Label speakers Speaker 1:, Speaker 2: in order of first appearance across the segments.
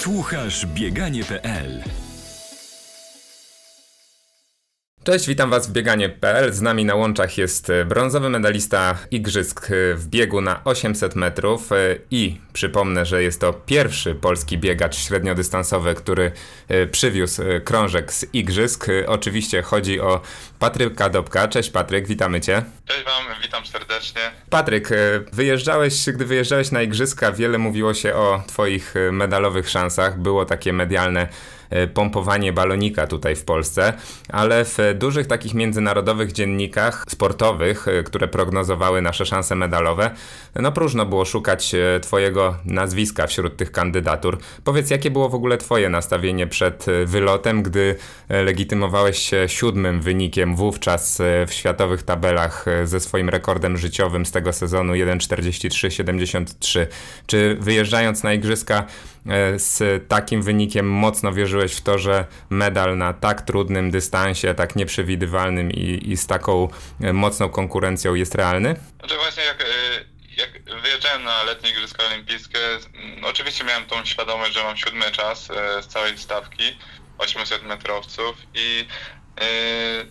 Speaker 1: Słuchasz bieganie.pl
Speaker 2: Cześć, witam Was w bieganie.pl. Z nami na łączach jest e, brązowy medalista Igrzysk e, w biegu na 800 metrów e, i przypomnę, że jest to pierwszy polski biegacz średniodystansowy, który przywiózł krążek z Igrzysk. Oczywiście chodzi o Patryka Dobka. Cześć Patryk, witamy Cię.
Speaker 3: Cześć Wam, witam serdecznie.
Speaker 2: Patryk, wyjeżdżałeś, gdy wyjeżdżałeś na Igrzyska, wiele mówiło się o Twoich medalowych szansach. Było takie medialne pompowanie balonika tutaj w Polsce, ale w dużych takich międzynarodowych dziennikach sportowych, e, które prognozowały nasze szanse medalowe, no próżno było szukać e, Twojego nazwiska wśród tych kandydatur. Powiedz, jakie było w ogóle Twoje nastawienie przed wylotem, gdy legitymowałeś się siódmym wynikiem wówczas w światowych tabelach ze swoim rekordem życiowym z tego sezonu 1.43.73. Czy wyjeżdżając na igrzyska E, z takim wynikiem mocno wierzyłeś w to, że medal na tak trudnym dystansie, tak nieprzewidywalnym i, i z taką e, mocną konkurencją jest realny?
Speaker 3: Znaczy właśnie jak, e, jak wyjeżdżałem na letnie Igrzyska Olimpijskie, oczywiście miałem tą świadomość, że mam siódmy czas z całej stawki 800 metrowców i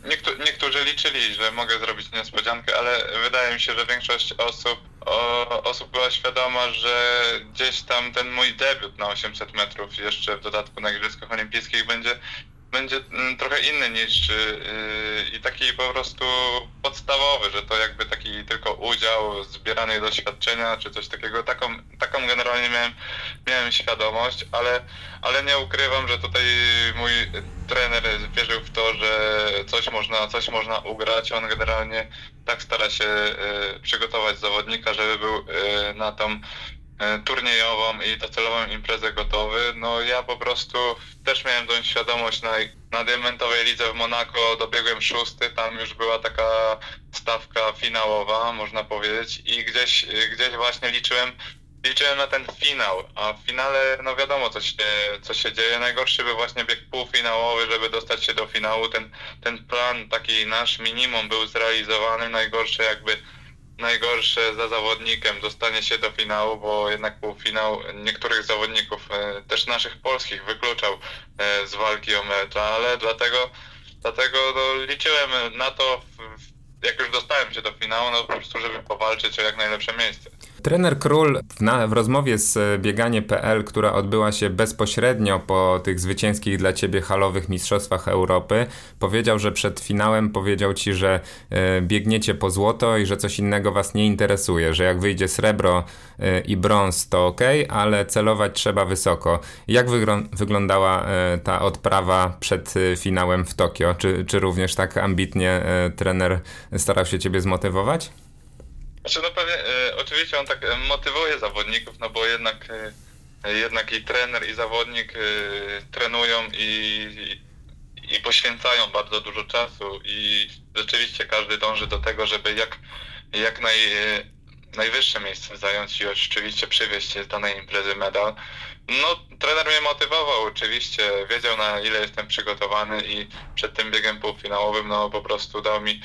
Speaker 3: Niektó niektórzy liczyli, że mogę zrobić niespodziankę, ale wydaje mi się, że większość osób, o, osób była świadoma, że gdzieś tam ten mój debiut na 800 metrów jeszcze w dodatku na Igrzyskach Olimpijskich będzie będzie mm, trochę inny niż yy, i taki po prostu podstawowy, że to jakby taki tylko udział, zbieranie doświadczenia czy coś takiego. Taką, taką generalnie miałem, miałem świadomość, ale, ale nie ukrywam, że tutaj mój trener wierzył w to, że coś można, coś można ugrać. On generalnie tak stara się yy, przygotować zawodnika, żeby był na tą turniejową i docelową imprezę gotowy. No ja po prostu też miałem tą świadomość na, na diamentowej lidze w Monako, dobiegłem szósty, tam już była taka stawka finałowa, można powiedzieć i gdzieś, gdzieś właśnie liczyłem liczyłem na ten finał, a w finale no wiadomo co się, co się dzieje. Najgorszy był właśnie bieg półfinałowy, żeby dostać się do finału. Ten, ten plan taki nasz minimum był zrealizowany. Najgorsze jakby najgorsze za zawodnikiem dostanie się do finału, bo jednak półfinał niektórych zawodników, e, też naszych polskich, wykluczał e, z walki o mecz, ale dlatego, dlatego no, liczyłem na to, jak już dostałem się do finału, no po prostu, żeby powalczyć o jak najlepsze miejsce.
Speaker 2: Trener Król w, na, w rozmowie z bieganie.pl, która odbyła się bezpośrednio po tych zwycięskich dla ciebie halowych Mistrzostwach Europy, powiedział, że przed finałem powiedział ci, że e, biegniecie po złoto i że coś innego was nie interesuje, że jak wyjdzie srebro e, i brąz to ok, ale celować trzeba wysoko. Jak wyglądała e, ta odprawa przed e, finałem w Tokio? Czy, czy również tak ambitnie e, trener starał się ciebie zmotywować?
Speaker 3: Znaczy, no pewnie, e, oczywiście on tak e, motywuje zawodników, no bo jednak, e, jednak i trener, i zawodnik e, trenują i, i, i poświęcają bardzo dużo czasu i rzeczywiście każdy dąży do tego, żeby jak, jak naj, e, najwyższe miejsce zająć i oczywiście przywieźć z danej imprezy medal. No, trener mnie motywował oczywiście, wiedział na ile jestem przygotowany i przed tym biegiem półfinałowym, no po prostu dał mi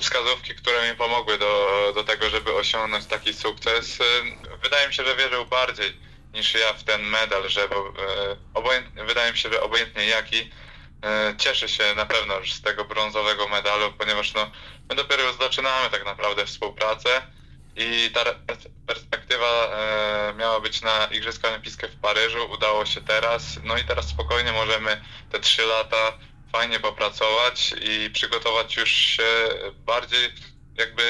Speaker 3: wskazówki, które mi pomogły do, do tego, żeby osiągnąć taki sukces. Wydaje mi się, że wierzył bardziej niż ja w ten medal, że e, wydaje mi się, że obojętnie jaki, e, cieszy się na pewno z tego brązowego medalu, ponieważ no, my dopiero zaczynamy tak naprawdę współpracę i ta perspektywa miała być na Igrzyska Olimpijskie w Paryżu, udało się teraz, no i teraz spokojnie możemy te trzy lata fajnie popracować i przygotować już się bardziej jakby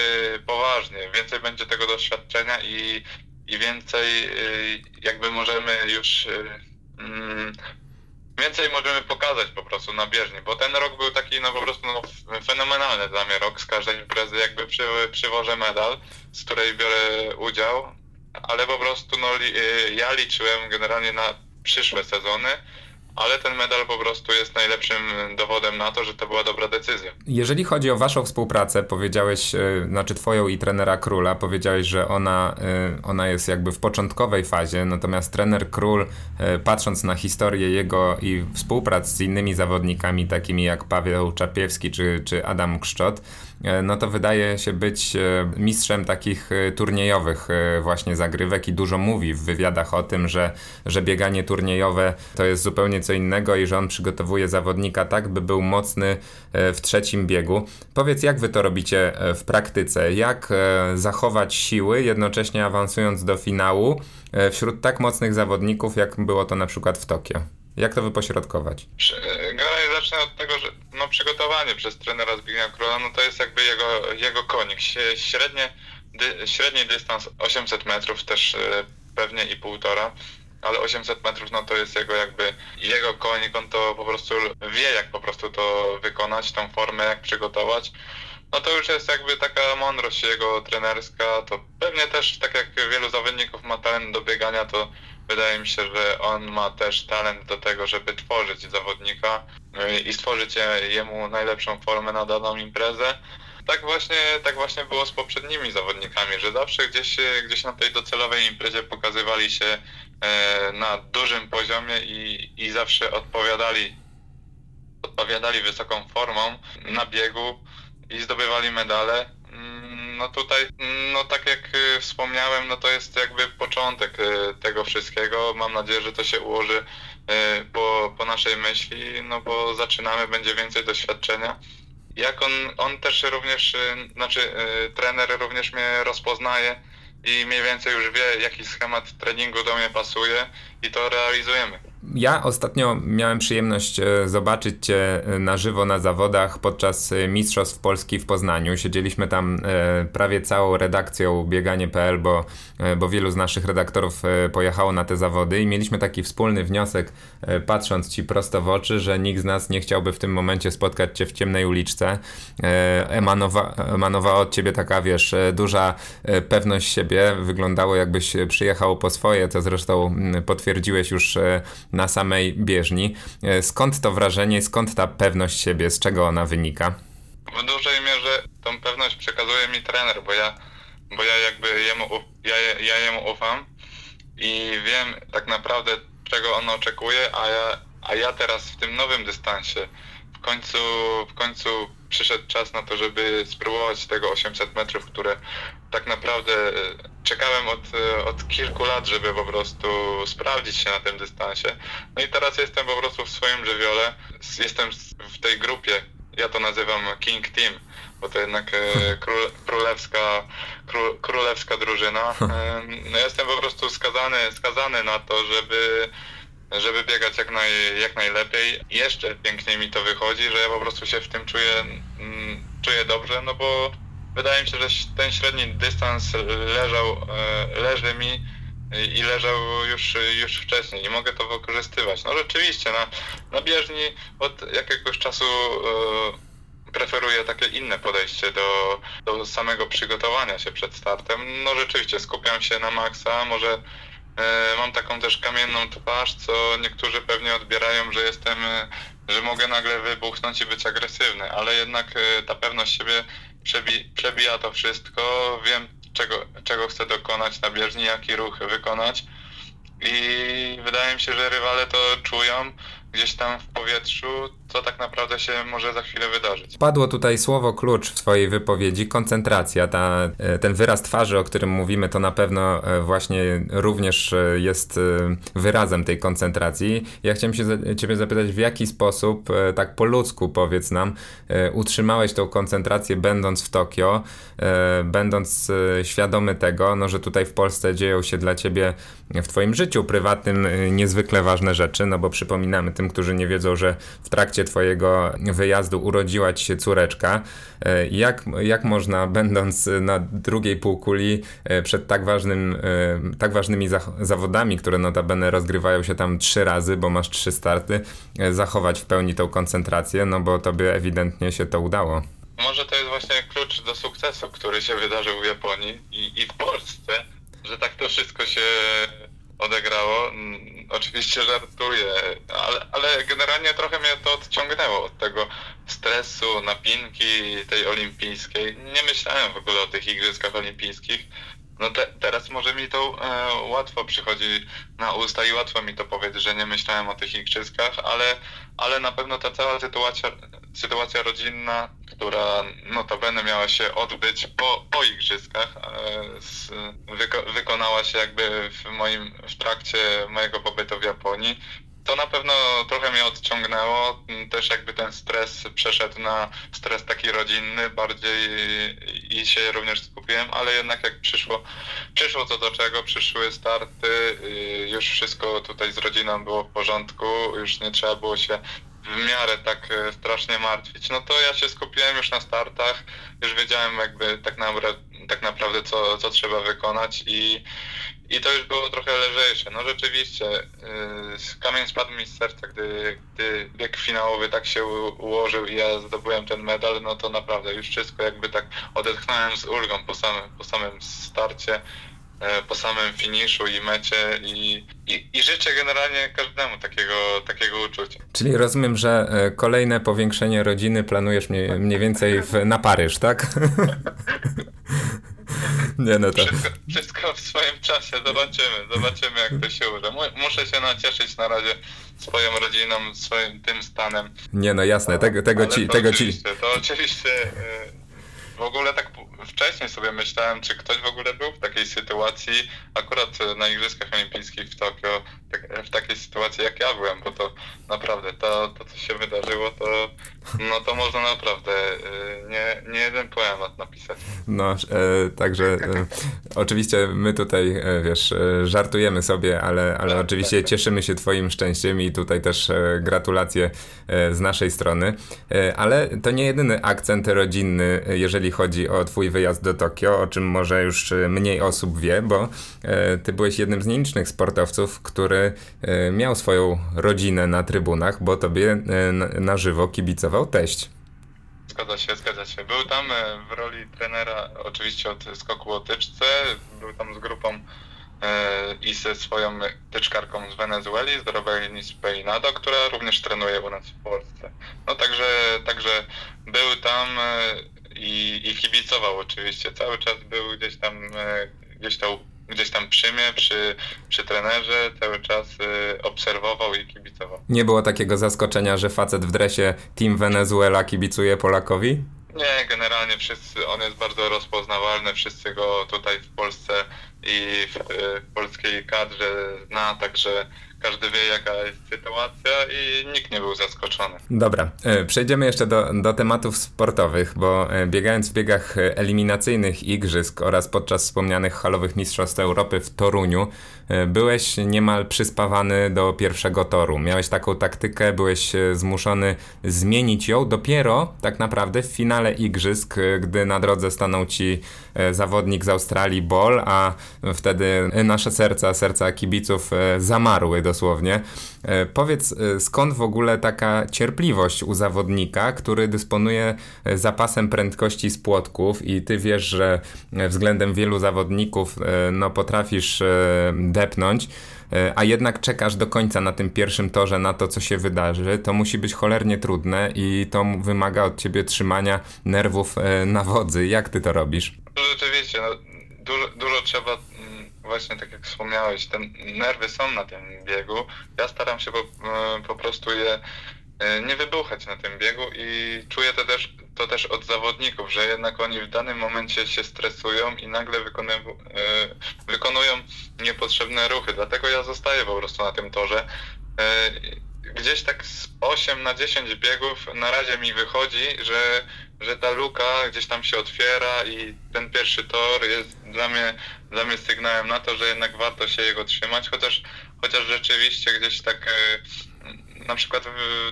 Speaker 3: poważnie. Więcej będzie tego doświadczenia i, i więcej y, jakby możemy już y, mm, więcej możemy pokazać po prostu na bieżni, bo ten rok był taki no po prostu no, fenomenalny dla mnie rok, z każdej imprezy jakby przy, przywożę medal, z której biorę udział, ale po prostu no li, y, ja liczyłem generalnie na przyszłe sezony, ale ten medal po prostu jest najlepszym dowodem na to, że to była dobra decyzja.
Speaker 2: Jeżeli chodzi o waszą współpracę, powiedziałeś, yy, znaczy twoją i trenera Króla, powiedziałeś, że ona, yy, ona jest jakby w początkowej fazie, natomiast trener Król, yy, patrząc na historię jego i współprac z innymi zawodnikami, takimi jak Paweł Czapiewski czy, czy Adam Kszczot, E, no to wydaje się być e, mistrzem takich e, turniejowych właśnie zagrywek i dużo mówi w wywiadach o tym, że, że bieganie turniejowe to jest zupełnie co innego i że on przygotowuje zawodnika tak, by był mocny w trzecim biegu. Powiedz, jak wy to robicie w praktyce? Jak zachować siły, jednocześnie awansując do finału wśród tak mocnych zawodników, jak było to na przykład w Tokio? Jak to wypośrodkować?
Speaker 3: Generalnie zacznę od tego, że no, przygotowanie przez trenera Zbigniewa Króla, no to jest jakby jego, jego konik. Średnie, dy, średni dystans 800 metrów też e, pewnie i półtora, ale 800 metrów no to jest jego jakby jego konik, on to po prostu wie jak po prostu to wykonać, tą formę jak przygotować. No to już jest jakby taka mądrość jego trenerska, to pewnie też tak jak wielu zawodników ma talent do biegania, to wydaje mi się, że on ma też talent do tego, żeby tworzyć zawodnika y, i stworzyć jemu najlepszą formę na daną imprezę. Tak właśnie, tak właśnie było z poprzednimi zawodnikami, że zawsze gdzieś, gdzieś na tej docelowej imprezie pokazywali się e, na dużym poziomie i, i zawsze odpowiadali, odpowiadali wysoką formą na biegu i zdobywali medale no tutaj, no tak jak y, wspomniałem, no to jest jakby początek y, tego wszystkiego. Mam nadzieję, że to się ułoży y, po, po naszej myśli, no bo zaczynamy, będzie więcej doświadczenia. Jak on, on też również, znaczy trener również mnie rozpoznaje i mniej więcej już wie, jaki schemat treningu do mnie pasuje i to realizujemy.
Speaker 2: Ja ostatnio miałem przyjemność e, zobaczyć Cię e, na żywo na zawodach podczas e, Mistrzostw Polski w Poznaniu. Siedzieliśmy tam prawie całą redakcją bieganie.pl, bo, bo wielu z naszych redaktorów pojechało na te zawody i mieliśmy taki wspólny wniosek, patrząc Ci prosto w oczy, że nikt z nas nie chciałby w tym momencie spotkać Cię w ciemnej uliczce. Emanowa, emanowała od Ciebie taka, wiesz, duża pewność siebie. Wyglądało jakbyś przyjechał po swoje, co zresztą potwierdziłeś już na samej bieżni. E, skąd to wrażenie, skąd ta pewność siebie, z czego ona wynika?
Speaker 3: W dużej mierze tą pewność przekazuje mi trener, bo ja, bo ja jakby jemu, ja, ja jemu ufam i wiem tak naprawdę czego on oczekuje, a ja, a ja teraz w tym nowym dystansie w końcu, w końcu przyszedł czas na to, żeby spróbować tego 800 metrów, które tak naprawdę e, czekałem od, e, od kilku lat, żeby po prostu sprawdzić się na tym dystansie. No i teraz jestem po prostu w swoim żywiole. Jestem w tej grupie, ja to nazywam King Team, bo to jednak e, król, królewska, król, królewska drużyna. No jestem po prostu skazany, skazany na to, żeby żeby biegać jak, naj, jak najlepiej. Jeszcze piękniej mi to wychodzi, że ja po prostu się w tym czuję, mm, czuję dobrze, no bo wydaje mi się, że ten średni dystans leżał, e, leży mi i leżał już, już wcześniej i mogę to wykorzystywać. No rzeczywiście, na, na bieżni od jakiegoś czasu e, preferuję takie inne podejście do, do samego przygotowania się przed startem. No rzeczywiście skupiam się na maksa, może e, mam taką też kamienną twarz, co niektórzy pewnie odbierają, że jestem, że mogę nagle wybuchnąć i być agresywny, ale jednak ta pewność siebie przebi przebija to wszystko, wiem czego, czego chcę dokonać na bieżni, jaki ruch wykonać. I wydaje mi się, że rywale to czują gdzieś tam w powietrzu, co tak naprawdę się może za chwilę wydarzyć.
Speaker 2: Padło tutaj słowo klucz w Twojej wypowiedzi, koncentracja. Ta, e, ten wyraz twarzy, o którym mówimy, to na pewno e, właśnie również e, jest wyrazem tej koncentracji. Ja chciałem się Ciebie zapytać, w jaki sposób, tak po ludzku powiedz nam, utrzymałeś tą koncentrację będąc w Tokio, będąc świadomy tego, no, że tutaj w Polsce dzieją się dla Ciebie w Twoim życiu prywatnym niezwykle ważne rzeczy, no bo przypominamy tym, którzy nie wiedzą, że w trakcie trakcie Twojego wyjazdu urodziła Ci się córeczka. E, jak, jak można, będąc na drugiej półkuli e, przed tak, ważnym, e, tak ważnymi zawodami, które notabene rozgrywają się tam trzy razy, bo masz trzy starty, zachować w pełni tą koncentrację, no bo Tobie ewidentnie się to udało.
Speaker 3: Może to jest właśnie klucz do sukcesu, który się wydarzył w Japonii i, i w Polsce, że tak to wszystko się odegrało. Mm, oczywiście żartuję, ale, ale generalnie trochę mnie to odciągnęło od tego stresu, napinki tej olimpijskiej. Nie myślałem w ogóle o tych igrzyskach olimpijskich. No te, teraz może mi to e, łatwo przychodzi na usta i łatwo mi to powiedzieć, że nie myślałem o tych igrzyskach, ale, ale na pewno ta cała sytuacja, sytuacja rodzinna, która notabene miała się odbyć po, po igrzyskach, e, z, wyko, wykonała się jakby w moim, w trakcie mojego pobytu w Japonii to na pewno trochę mnie odciągnęło. Też jakby ten stres przeszedł na stres taki rodzinny bardziej i się również skupiłem, ale jednak jak przyszło, przyszło co do czego, przyszły starty, y, już wszystko tutaj z rodziną było w porządku, już nie trzeba było się w miarę tak e, strasznie martwić, no to ja się skupiłem już na startach, już wiedziałem jakby tak naprawdę, tak naprawdę co, co trzeba wykonać i, i to już było trochę lżejsze. No rzeczywiście, yy, kamień spadł mi z serca, gdy, gdy bieg finałowy tak się ułożył i ja zdobyłem ten medal, no to naprawdę już wszystko jakby tak odetchnąłem z ulgą po samym, po samym starcie. E, po samym finiszu i mecie i, i, i, życzę generalnie każdemu takiego, takiego uczucia.
Speaker 2: Czyli rozumiem, że e, kolejne powiększenie rodziny planujesz mniej, mniej więcej w, na Paryż, tak?
Speaker 3: Nie no to... Wszystko, wszystko, w swoim czasie, zobaczymy, zobaczymy jak to się uda. Muszę się nacieszyć na razie swoją rodziną, swoim tym stanem.
Speaker 2: Nie no jasne, tego, tego ci... Tego
Speaker 3: ci... To oczywiście... Yy w ogóle tak wcześniej sobie myślałem, czy ktoś w ogóle był w takiej sytuacji, akurat na Igrzyskach Olimpijskich w Tokio, tak, w takiej sytuacji jak ja byłem, bo to naprawdę to, to co się wydarzyło, to, no to można naprawdę y, nie, nie jeden poemat napisać.
Speaker 2: No, e, także e, oczywiście my tutaj, e, wiesz, e, żartujemy sobie, ale, ale tak, oczywiście tak, tak. cieszymy się twoim szczęściem i tutaj też e, gratulacje e, z naszej strony, ale to nie jedyny akcent rodzinny, jeżeli chodzi o twój wyjazd do Tokio, o czym może już mniej osób wie, bo e, ty byłeś jednym z nielicznych sportowców, który e, miał swoją rodzinę na trybunach, bo tobie e, na żywo kibicował teść.
Speaker 3: Zgadza się, zgadza się. Był tam w roli trenera oczywiście od skoku o tyczce, był tam z grupą i ze swoją tyczkarką z Wenezueli, z Robelis Peinado, która również trenuje u nas w Polsce. No także, także był tam i, i kibicował oczywiście. Cały czas był gdzieś tam, e, gdzieś tam, gdzieś tam przy mnie, przy, przy trenerze, cały czas e, obserwował i kibicował.
Speaker 2: Nie było takiego zaskoczenia, że facet w dresie Team Venezuela kibicuje Polakowi?
Speaker 3: Nie, generalnie wszyscy, on jest bardzo rozpoznawalny, wszyscy go tutaj w Polsce i w, e, w polskiej kadrze zna, także każdy wie jaka jest sytuacja i nikt nie był zaskoczony.
Speaker 2: Dobra, e, przejdziemy jeszcze do, do tematów sportowych, bo e, biegając w biegach eliminacyjnych igrzysk oraz podczas wspomnianych halowych mistrzostw Europy w Toruniu, e, byłeś niemal przyspawany do pierwszego toru. Miałeś taką taktykę, byłeś zmuszony zmienić ją dopiero tak naprawdę w finale igrzysk, gdy na drodze stanął ci zawodnik z Australii Ball, a wtedy nasze serca, serca kibiców zamarły do dosłownie. E, powiedz, e, skąd w ogóle taka cierpliwość u zawodnika, który dysponuje e, zapasem prędkości z płotków i ty wiesz, że względem wielu zawodników no, potrafisz depnąć, a jednak czekasz do końca na tym pierwszym torze na to, co się wydarzy, to musi być cholernie trudne i to wymaga od ciebie trzymania nerwów na wodzy. Jak ty to robisz?
Speaker 3: Rzeczywiście, no, dużo, dużo trzeba właśnie tak jak wspomniałeś, te nerwy są na tym biegu. Ja staram się po, e, po prostu je e, nie wybuchać na tym biegu i czuję to też, to też od zawodników, że jednak oni w danym momencie się stresują i nagle wykonują, e, wykonują niepotrzebne ruchy. Dlatego ja zostaję po prostu na tym torze gdzieś tak z 8 na 10 biegów na razie mi wychodzi, że, że ta luka gdzieś tam się otwiera i ten pierwszy tor jest dla mnie, dla mnie sygnałem na to, że jednak warto się jego trzymać, chociaż, chociaż rzeczywiście gdzieś tak e, na przykład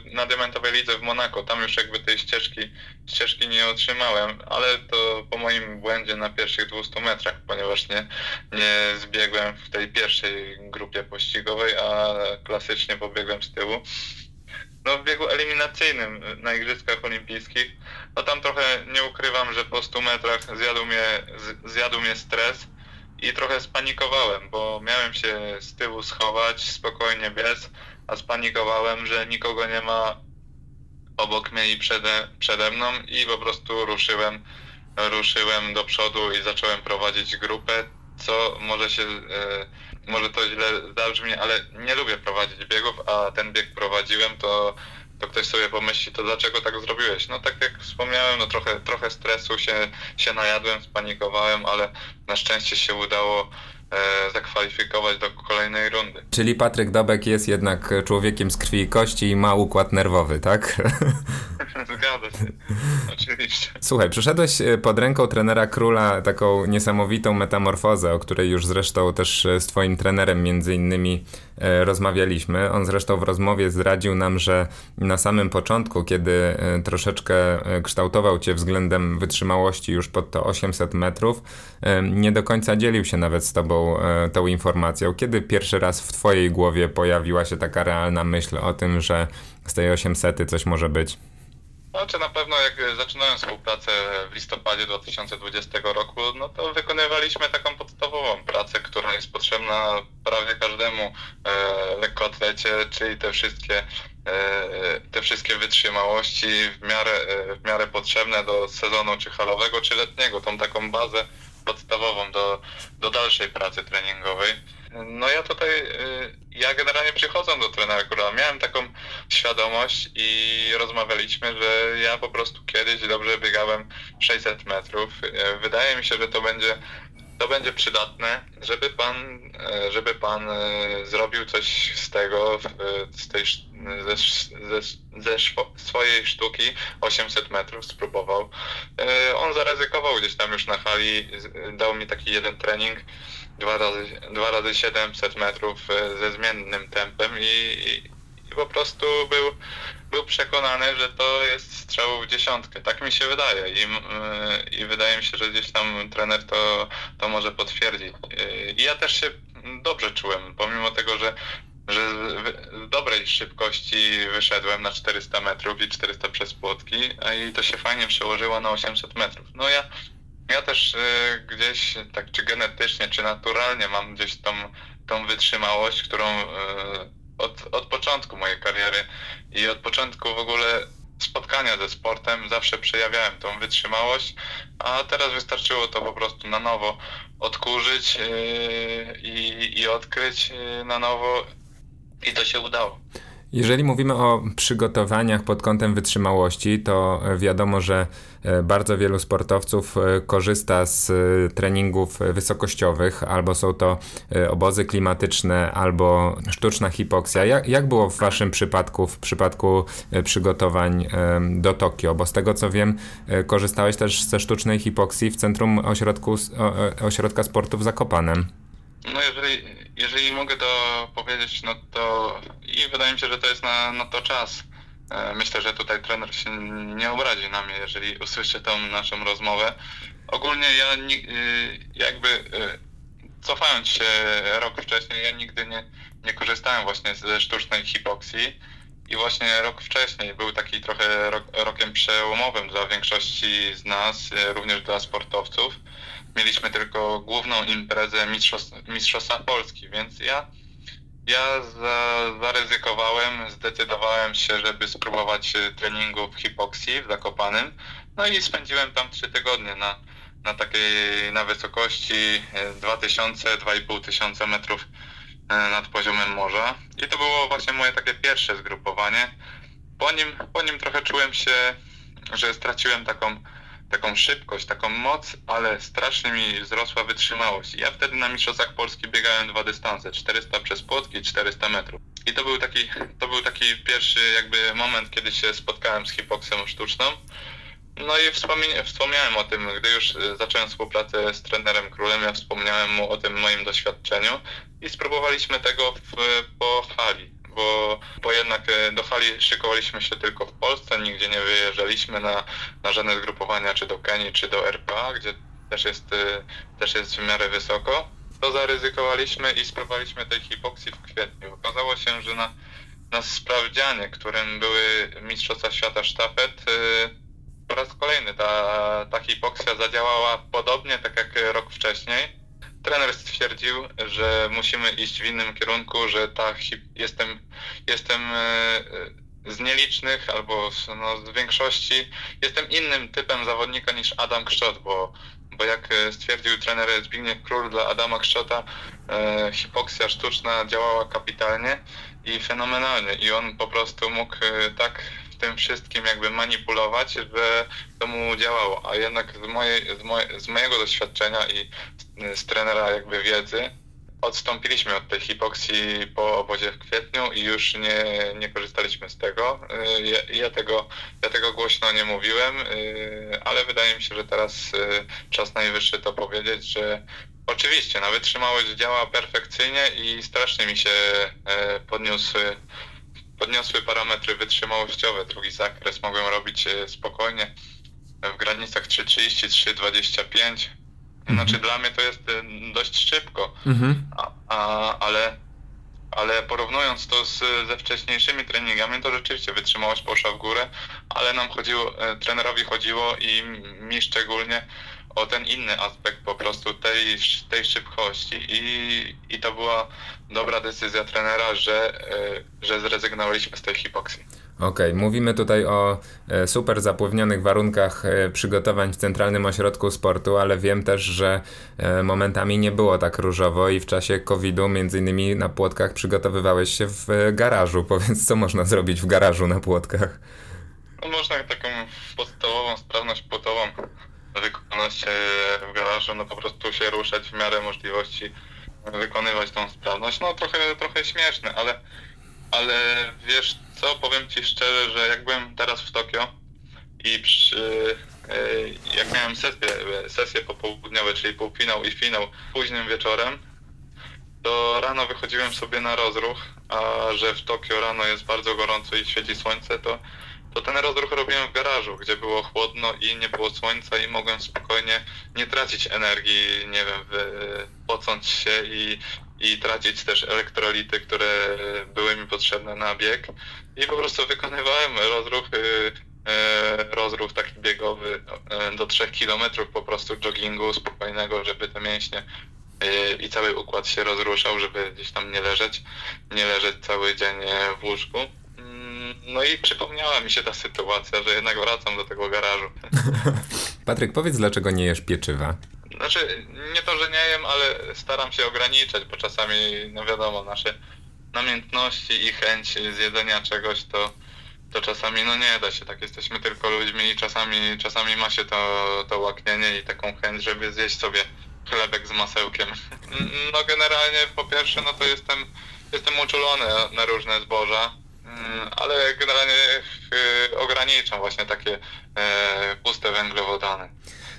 Speaker 3: na Diamentowej Lidze w Monako, tam już jakby tej ścieżki, ścieżki nie otrzymałem, ale to po moim błędzie na pierwszych 200 metrach, ponieważ nie, nie zbiegłem w tej pierwszej grupie pościgowej, a klasycznie pobiegłem z tyłu. No w biegu eliminacyjnym na Igrzyskach Olimpijskich, no tam trochę nie ukrywam, że po 100 metrach zjadł mnie, zjadł mnie stres i trochę spanikowałem, bo miałem się z tyłu schować, spokojnie biec, a spanikowałem, że nikogo nie ma obok mnie i przede, przede mną i po prostu ruszyłem, ruszyłem do przodu i zacząłem prowadzić grupę, co może się, e, może to źle zabrzmi, ale nie lubię prowadzić biegów, a ten bieg prowadziłem, to to ktoś sobie pomyśli, to dlaczego tak zrobiłeś? No tak jak wspomniałem, no trochę, trochę stresu się, się najadłem, spanikowałem, ale na szczęście się udało zakwalifikować do kolejnej rundy.
Speaker 2: Czyli Patryk Dobek jest jednak człowiekiem z krwi i kości i ma układ nerwowy, tak?
Speaker 3: Zgadza się, oczywiście.
Speaker 2: Słuchaj, przeszedłeś e, pod ręką trenera Króla taką niesamowitą metamorfozę, o której już zresztą też e, z twoim trenerem między innymi e, rozmawialiśmy. On zresztą w rozmowie zdradził nam, że na samym początku, kiedy troszeczkę kształtował cię względem wytrzymałości już pod to 800 metrów, nie do końca dzielił się nawet z tobą tą informacją. Kiedy pierwszy raz w twojej głowie pojawiła się taka realna myśl o tym, że z tej 800 coś może być?
Speaker 3: Znaczy na pewno jak zaczynałem współpracę w listopadzie 2020 roku, no to wykonywaliśmy taką podstawową pracę, która jest potrzebna prawie każdemu e, lekkoatlecie, czyli te wszystkie e, te wszystkie wytrzymałości w miarę, e, w miarę potrzebne do sezonu czy halowego, czy letniego, tą taką bazę podstawową do, do dalszej pracy treningowej. No ja tutaj, y, ja generalnie przychodząc do trenera Króla, miałem taką świadomość i rozmawialiśmy, że ja po prostu kiedyś dobrze biegałem 600 metrów. Y, wydaje mi się, że to będzie to będzie przydatne, żeby pan, y, żeby pan zrobił coś z tego, z tej, ze, ze, ze swojej sztuki 800 metrów spróbował. On zaryzykował gdzieś tam już na hali, dał mi taki jeden trening, dwa razy, dwa razy 700 metrów e, ze zmiennym tempem i, i po prostu był, był przekonany, że to jest strzał w dziesiątkę. Tak mi się wydaje I, e, i wydaje mi się, że gdzieś tam trener to, to może potwierdzić. E, I ja też się dobrze czułem, pomimo tego, że że w dobrej szybkości wyszedłem na 400 metrów i 400 przez płotki, i to się fajnie przełożyło na 800 metrów. No ja ja też y, gdzieś tak czy genetycznie, czy naturalnie mam gdzieś tą, tą wytrzymałość, którą y, od, od początku mojej kariery i od początku w ogóle spotkania ze sportem zawsze przejawiałem tą wytrzymałość, a teraz wystarczyło to po prostu na nowo odkurzyć yy, i, i odkryć na nowo i to się udało.
Speaker 2: Jeżeli mówimy o przygotowaniach pod kątem wytrzymałości, to wiadomo, że e, bardzo wielu sportowców e, korzysta z e, treningów wysokościowych, albo są to obozy klimatyczne, albo sztuczna hipoksja. Jak, jak było w Waszym przypadku, w przypadku przygotowań do Tokio? Bo z tego co wiem, korzystałeś też ze sztucznej hipoksji w Centrum Ośrodku, Ośrodka Sportu w Zakopanem.
Speaker 3: No jeżeli, jeżeli mogę to powiedzieć, no to i wydaje mi się, że to jest na, na to czas. E, myślę, że tutaj trener się nie obrazi na mnie, jeżeli usłyszy tą naszą rozmowę. Ogólnie ja y, jakby y, cofając się rok wcześniej, ja nigdy nie, nie korzystałem właśnie ze sztucznej hipoksji i właśnie rok wcześniej był taki trochę rok, rokiem przełomowym dla większości z nas, e, również dla sportowców mieliśmy tylko główną imprezę Mistrzostw, Mistrzostwa Polski, więc ja, ja za, zaryzykowałem, zdecydowałem się, żeby spróbować e, treningu w hipoksji w Zakopanym, no i spędziłem tam trzy tygodnie na, na takiej, na wysokości 2000-2500 e, tysiące metrów e, nad poziomem morza i to było właśnie moje takie pierwsze zgrupowanie. Po nim, po nim trochę czułem się, że straciłem taką taką szybkość, taką moc, ale strasznie mi wzrosła wytrzymałość. Ja wtedy na Mistrzostwach Polski biegałem dwa dystanse, 400 przez płotki i 400 metrów. I to był taki, to był taki pierwszy jakby moment, kiedy się spotkałem z hipoksją sztuczną. No i wspomniałem o tym, gdy już zacząłem współpracę z trenerem Królem, ja wspomniałem mu o tym moim doświadczeniu i spróbowaliśmy tego w, po hali bo, bo jednak e, do hali szykowaliśmy się tylko w Polsce, nigdzie nie wyjeżdżaliśmy na, na żadne zgrupowania, czy do Kenii, czy do RPA, gdzie też jest, e, też jest w miarę wysoko. To zaryzykowaliśmy i spróbowaliśmy tej hipoksji w kwietniu. Okazało się, że na, na sprawdzianie, którym były Mistrzostwa Świata Sztafet, e, po raz kolejny ta, ta hipoksja zadziałała podobnie tak jak rok wcześniej trener stwierdził, że musimy iść w innym kierunku, że ta jestem, jestem z nielicznych albo no, z większości jestem innym typem zawodnika niż Adam Kszczot, bo, bo jak stwierdził trener Zbigniew Król dla Adama Kszczota, e, hipoksja sztuczna działała kapitalnie i fenomenalnie i on po prostu mógł tak tym wszystkim jakby manipulować, żeby to mu działało. A jednak z, mojej, z, z mojego doświadczenia i z, z trenera jakby wiedzy odstąpiliśmy od tej hipoksji po obozie w kwietniu i już nie, nie korzystaliśmy z tego. Y, ja, ja, tego. ja tego głośno nie mówiłem, y, ale wydaje mi się, że teraz y, czas najwyższy to powiedzieć, że oczywiście na wytrzymałość działa perfekcyjnie i strasznie mi się podniósł podniosły parametry wytrzymałościowe. Drugi zakres mogłem robić e, spokojnie w granicach 3.30-3.25. Mhm. Znaczy dla mnie to jest e, dość szybko, mhm. a, a, ale, ale porównując to z, ze wcześniejszymi treningami, to rzeczywiście wytrzymałość poszła w górę, ale nam chodziło, e, trenerowi chodziło i mi szczególnie o ten inny aspekt po prostu tej, tej szybkości i, i to była dobra decyzja trenera, że, e, że zrezygnowaliśmy z tej hipoksji.
Speaker 2: Okej, okay. mówimy tutaj o e, super zapływnionych warunkach e, przygotowań w Centralnym Ośrodku Sportu, ale wiem też, że momentami nie było tak różowo i w czasie COVID-u między innymi na płotkach przygotowywałeś się w garażu. Powiedz, co można zrobić w garażu na płotkach?
Speaker 3: No, można taką podstawową sprawność płotową wykonać w garażu, no po prostu się ruszać w miarę możliwości, wykonywać tą sprawność. No trochę, trochę śmieszne, ale, ale wiesz co, powiem Ci szczerze, że jak byłem teraz w Tokio i przy, e, jak miałem sesję, sesję popołudniowe, czyli półfinał i finał późnym wieczorem, to rano wychodziłem sobie na rozruch, a że w Tokio rano jest bardzo gorąco i świeci słońce, to to ten rozruch robiłem w garażu, gdzie było chłodno i nie było słońca i mogłem spokojnie nie tracić energii, nie wiem, pocąć się i, i tracić też elektrolity, które były mi potrzebne na bieg. I po prostu wykonywałem rozruch, e, rozruch taki biegowy e, do 3 km po prostu joggingu spokojnego, żeby te mięśnie e, i cały układ się rozruszał, żeby gdzieś tam nie leżeć, nie leżeć cały dzień w łóżku. No i przypomniała mi się ta sytuacja, że jednak wracam do tego garażu.
Speaker 2: Patryk, powiedz, dlaczego nie jesz pieczywa?
Speaker 3: Znaczy, nie to, że nie jem, ale staram się ograniczać, bo czasami, no wiadomo, nasze namiętności i chęć zjedzenia czegoś to, to czasami no nie da się, tak jesteśmy tylko ludźmi i czasami, czasami ma się to, to łaknienie i taką chęć, żeby zjeść sobie chlebek z masełkiem. No generalnie po pierwsze, no to jestem, jestem uczulony na różne zboża, Mm, ale generalnie y, ograniczam właśnie takie e, puste węglowodany.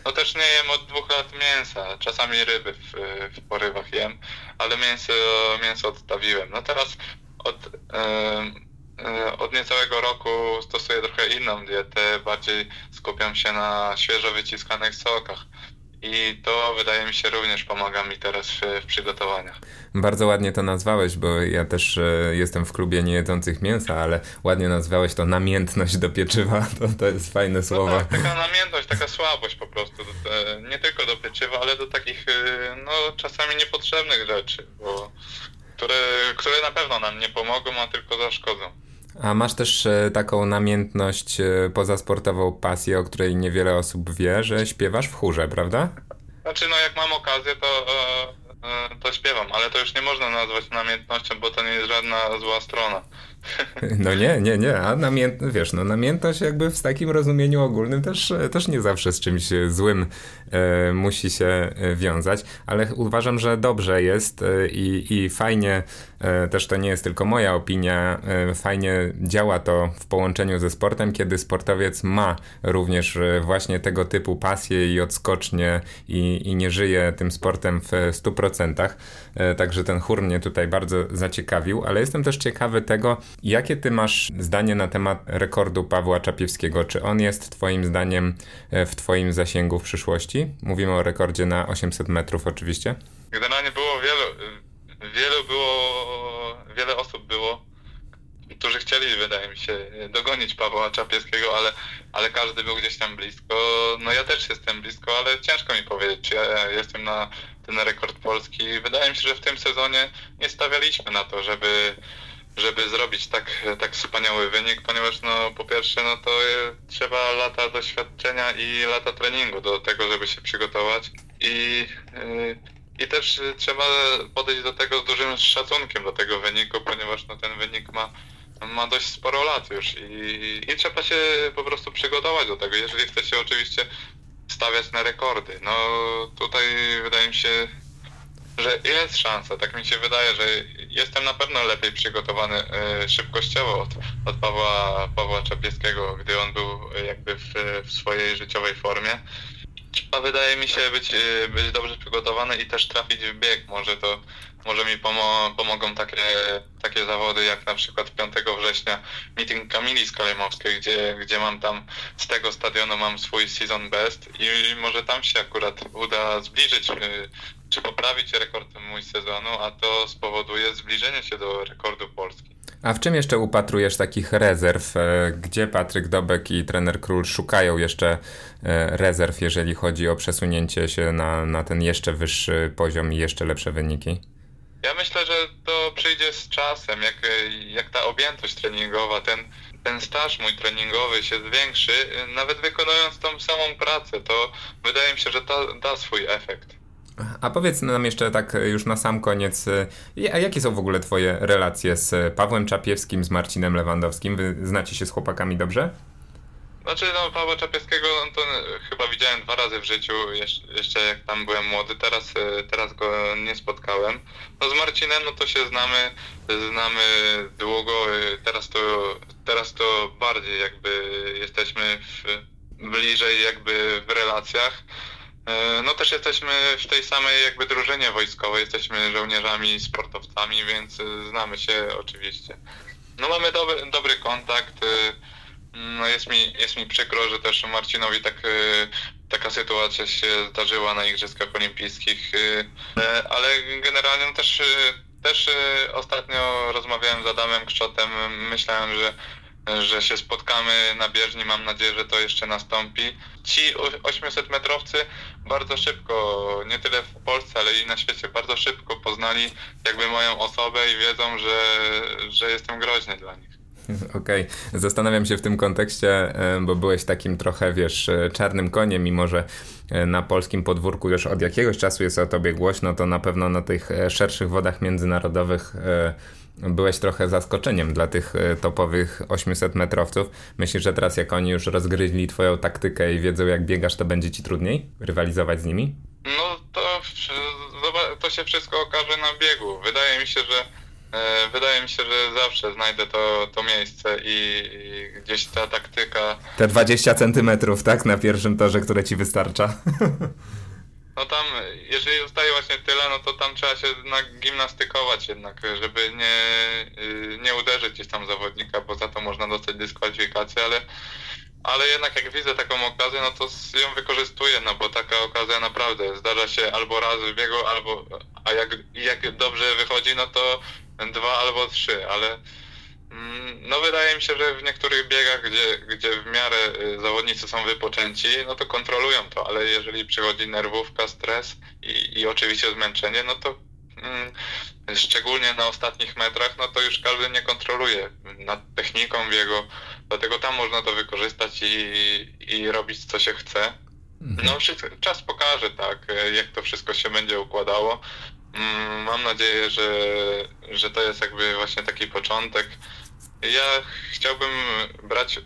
Speaker 3: No też nie jem od dwóch lat mięsa, czasami ryby w, w porywach jem, ale mięso, mięso odstawiłem. No teraz od, e, od niecałego roku stosuję trochę inną dietę, bardziej skupiam się na świeżo wyciskanych sokach i to wydaje mi się również pomaga mi teraz w, przygotowaniach.
Speaker 2: Bardzo ładnie to nazwałeś, bo ja też e, jestem w klubie niejedzących mięsa, ale ładnie nazwałeś to namiętność do pieczywa, to, to jest fajne no słowo.
Speaker 3: Tak, taka namiętność, taka słabość po prostu, do, nie tylko do pieczywa, ale do takich e, no czasami niepotrzebnych rzeczy, bo, które, które na pewno nam nie pomogą, a tylko zaszkodzą.
Speaker 2: A masz też e, taką namiętność e, pozasportową pasję, o której niewiele osób wie, że śpiewasz w chórze, prawda?
Speaker 3: Znaczy, no jak mam okazję, to, e, to śpiewam, ale to już nie można nazwać namiętnością, bo to nie jest żadna zła strona.
Speaker 2: No nie, nie, nie, a namiętność, wiesz, no namiętność jakby w takim rozumieniu ogólnym też, też nie zawsze z czymś złym e, musi się e, wiązać, ale uważam, że dobrze jest e, i, i fajnie, e, też to nie jest tylko moja opinia, e, fajnie działa to w połączeniu ze sportem, kiedy sportowiec ma również e, właśnie tego typu pasję i odskocznie i, i nie żyje tym sportem w 100%, także ten chór mnie tutaj bardzo zaciekawił, ale jestem też ciekawy tego, Jakie ty masz zdanie na temat rekordu Pawła Czapiewskiego? Czy on jest twoim zdaniem e, w twoim zasięgu w przyszłości? Mówimy o rekordzie na 800 metrów oczywiście.
Speaker 3: Generalnie było wielu, wielu było, wiele osób było, którzy chcieli, wydaje mi się, dogonić Pawła Czapieskiego, ale, ale każdy był gdzieś tam blisko. No ja też jestem blisko, ale ciężko mi powiedzieć, czy ja jestem na ten rekord polski. Wydaje mi się, że w tym sezonie nie stawialiśmy na to, żeby żeby zrobić tak, tak wspaniały wynik, ponieważ no po pierwsze no to trzeba lata doświadczenia i lata treningu do tego, żeby się przygotować i, yy, i też trzeba podejść do tego z dużym szacunkiem do tego wyniku, ponieważ no ten wynik ma, ma dość sporo lat już i, i trzeba się po prostu przygotować do tego, jeżeli chce się oczywiście stawiać na rekordy. No tutaj wydaje mi się że jest szansa, tak mi się wydaje, że jestem na pewno lepiej przygotowany e, szybkościowo od, od Pawła, Pawła Czapieskiego, gdy on był jakby w, w swojej życiowej formie. Trzeba wydaje mi się być, e, być dobrze przygotowany i też trafić w bieg. Może to może mi pomo pomogą takie, takie zawody jak na przykład 5 września meeting Kamili Skalemowskiej, gdzie, gdzie mam tam z tego stadionu mam swój season best i może tam się akurat uda zbliżyć e, czy poprawić rekord mój sezonu, a to spowoduje zbliżenie się do rekordu Polski.
Speaker 2: A w czym jeszcze upatrujesz takich rezerw? E, gdzie Patryk Dobek i trener Król szukają jeszcze e, rezerw, jeżeli chodzi o przesunięcie się na, na ten jeszcze wyższy poziom i jeszcze lepsze wyniki?
Speaker 3: Ja myślę, że to przyjdzie z czasem, jak, jak ta objętość treningowa, ten, ten staż mój treningowy się zwiększy, nawet wykonując tą samą pracę, to wydaje mi się, że to da swój efekt.
Speaker 2: A powiedz nam jeszcze tak już na sam koniec, y, jakie są w ogóle twoje relacje z Pawłem Czapiewskim, z Marcinem Lewandowskim? Wy znacie się z chłopakami dobrze?
Speaker 3: Znaczy, no, Pawła Czapiewskiego no, to chyba widziałem dwa razy w życiu, jeszcze jak tam byłem młody, teraz, teraz go nie spotkałem. No z Marcinem, no to się znamy, znamy długo, teraz to, teraz to bardziej jakby jesteśmy w, bliżej jakby w relacjach. E, no też jesteśmy w tej samej jakby drużynie wojskowej, jesteśmy żołnierzami, sportowcami, więc e, znamy się oczywiście. No mamy dobry, dobry kontakt. E, no jest mi, jest mi przykro, że też Marcinowi tak, taka sytuacja się zdarzyła na Igrzyskach Olimpijskich, ale generalnie no też, też ostatnio rozmawiałem z Adamem Krzotem, myślałem, że że się spotkamy na bieżni. Mam nadzieję, że to jeszcze nastąpi. Ci 800 metrowcy bardzo szybko, nie tyle w Polsce, ale i na świecie, bardzo szybko poznali jakby moją osobę i wiedzą, że, że jestem groźny dla nich.
Speaker 2: Okej, okay. zastanawiam się w tym kontekście, e, bo byłeś takim trochę, wiesz, e, czarnym koniem, mimo że e, na polskim podwórku już od jakiegoś czasu jest o tobie głośno, to na pewno na tych szerszych wodach międzynarodowych byłeś trochę zaskoczeniem dla tych e, topowych 800 metrowców. Myślisz, że teraz jak oni już rozgryźli twoją taktykę i wiedzą jak biegasz, to będzie ci trudniej rywalizować z nimi?
Speaker 3: No to, to się wszystko okaże na biegu. Wydaje mi się, że e, Wydaje mi się, że zawsze znajdę to, to miejsce i, i gdzieś ta taktyka.
Speaker 2: Te 20 centymetrów, tak? Na pierwszym torze, które ci wystarcza.
Speaker 3: No tam, jeżeli zostaje właśnie tyle, no to tam trzeba się gimnastykować jednak, żeby nie, y, nie uderzyć gdzieś tam zawodnika, bo za to można dostać dyskwalifikację, ale, ale jednak jak widzę taką okazję, no to ją wykorzystuję, no bo taka okazja naprawdę zdarza się albo raz w biegu, albo, a jak, jak dobrze wychodzi, no to dwa albo trzy, ale no wydaje mi się, że w niektórych biegach, gdzie, gdzie w miarę y, zawodnicy są wypoczęci, no to kontrolują to, ale jeżeli przychodzi nerwówka, stres i, i oczywiście zmęczenie, no to mm, szczególnie na ostatnich metrach, no to już każdy nie kontroluje nad techniką biegu, dlatego tam można to wykorzystać i, i robić co się chce. Mhm. No czas pokaże, tak, jak to wszystko się będzie układało. Mm, mam nadzieję, że, że to jest jakby właśnie taki początek. Ja chciałbym brać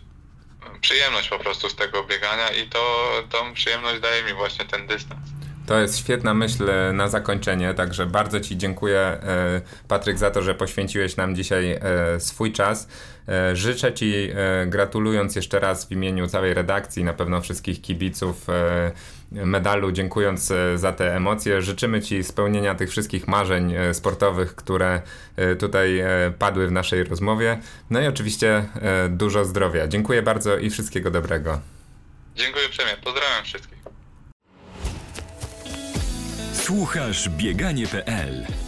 Speaker 3: przyjemność po prostu z tego biegania i to tą przyjemność daje mi właśnie ten dystans.
Speaker 2: To jest świetna myśl e, na zakończenie, także bardzo Ci dziękuję, e, Patryk, za to, że poświęciłeś nam dzisiaj e, swój czas. Życzę Ci, gratulując jeszcze raz w imieniu całej redakcji, na pewno wszystkich kibiców medalu, dziękując za te emocje. Życzymy Ci spełnienia tych wszystkich marzeń sportowych, które tutaj padły w naszej rozmowie. No i oczywiście dużo zdrowia. Dziękuję bardzo i wszystkiego dobrego.
Speaker 3: Dziękuję uprzejmie. Pozdrawiam wszystkich.
Speaker 1: Słuchasz bieganie.pl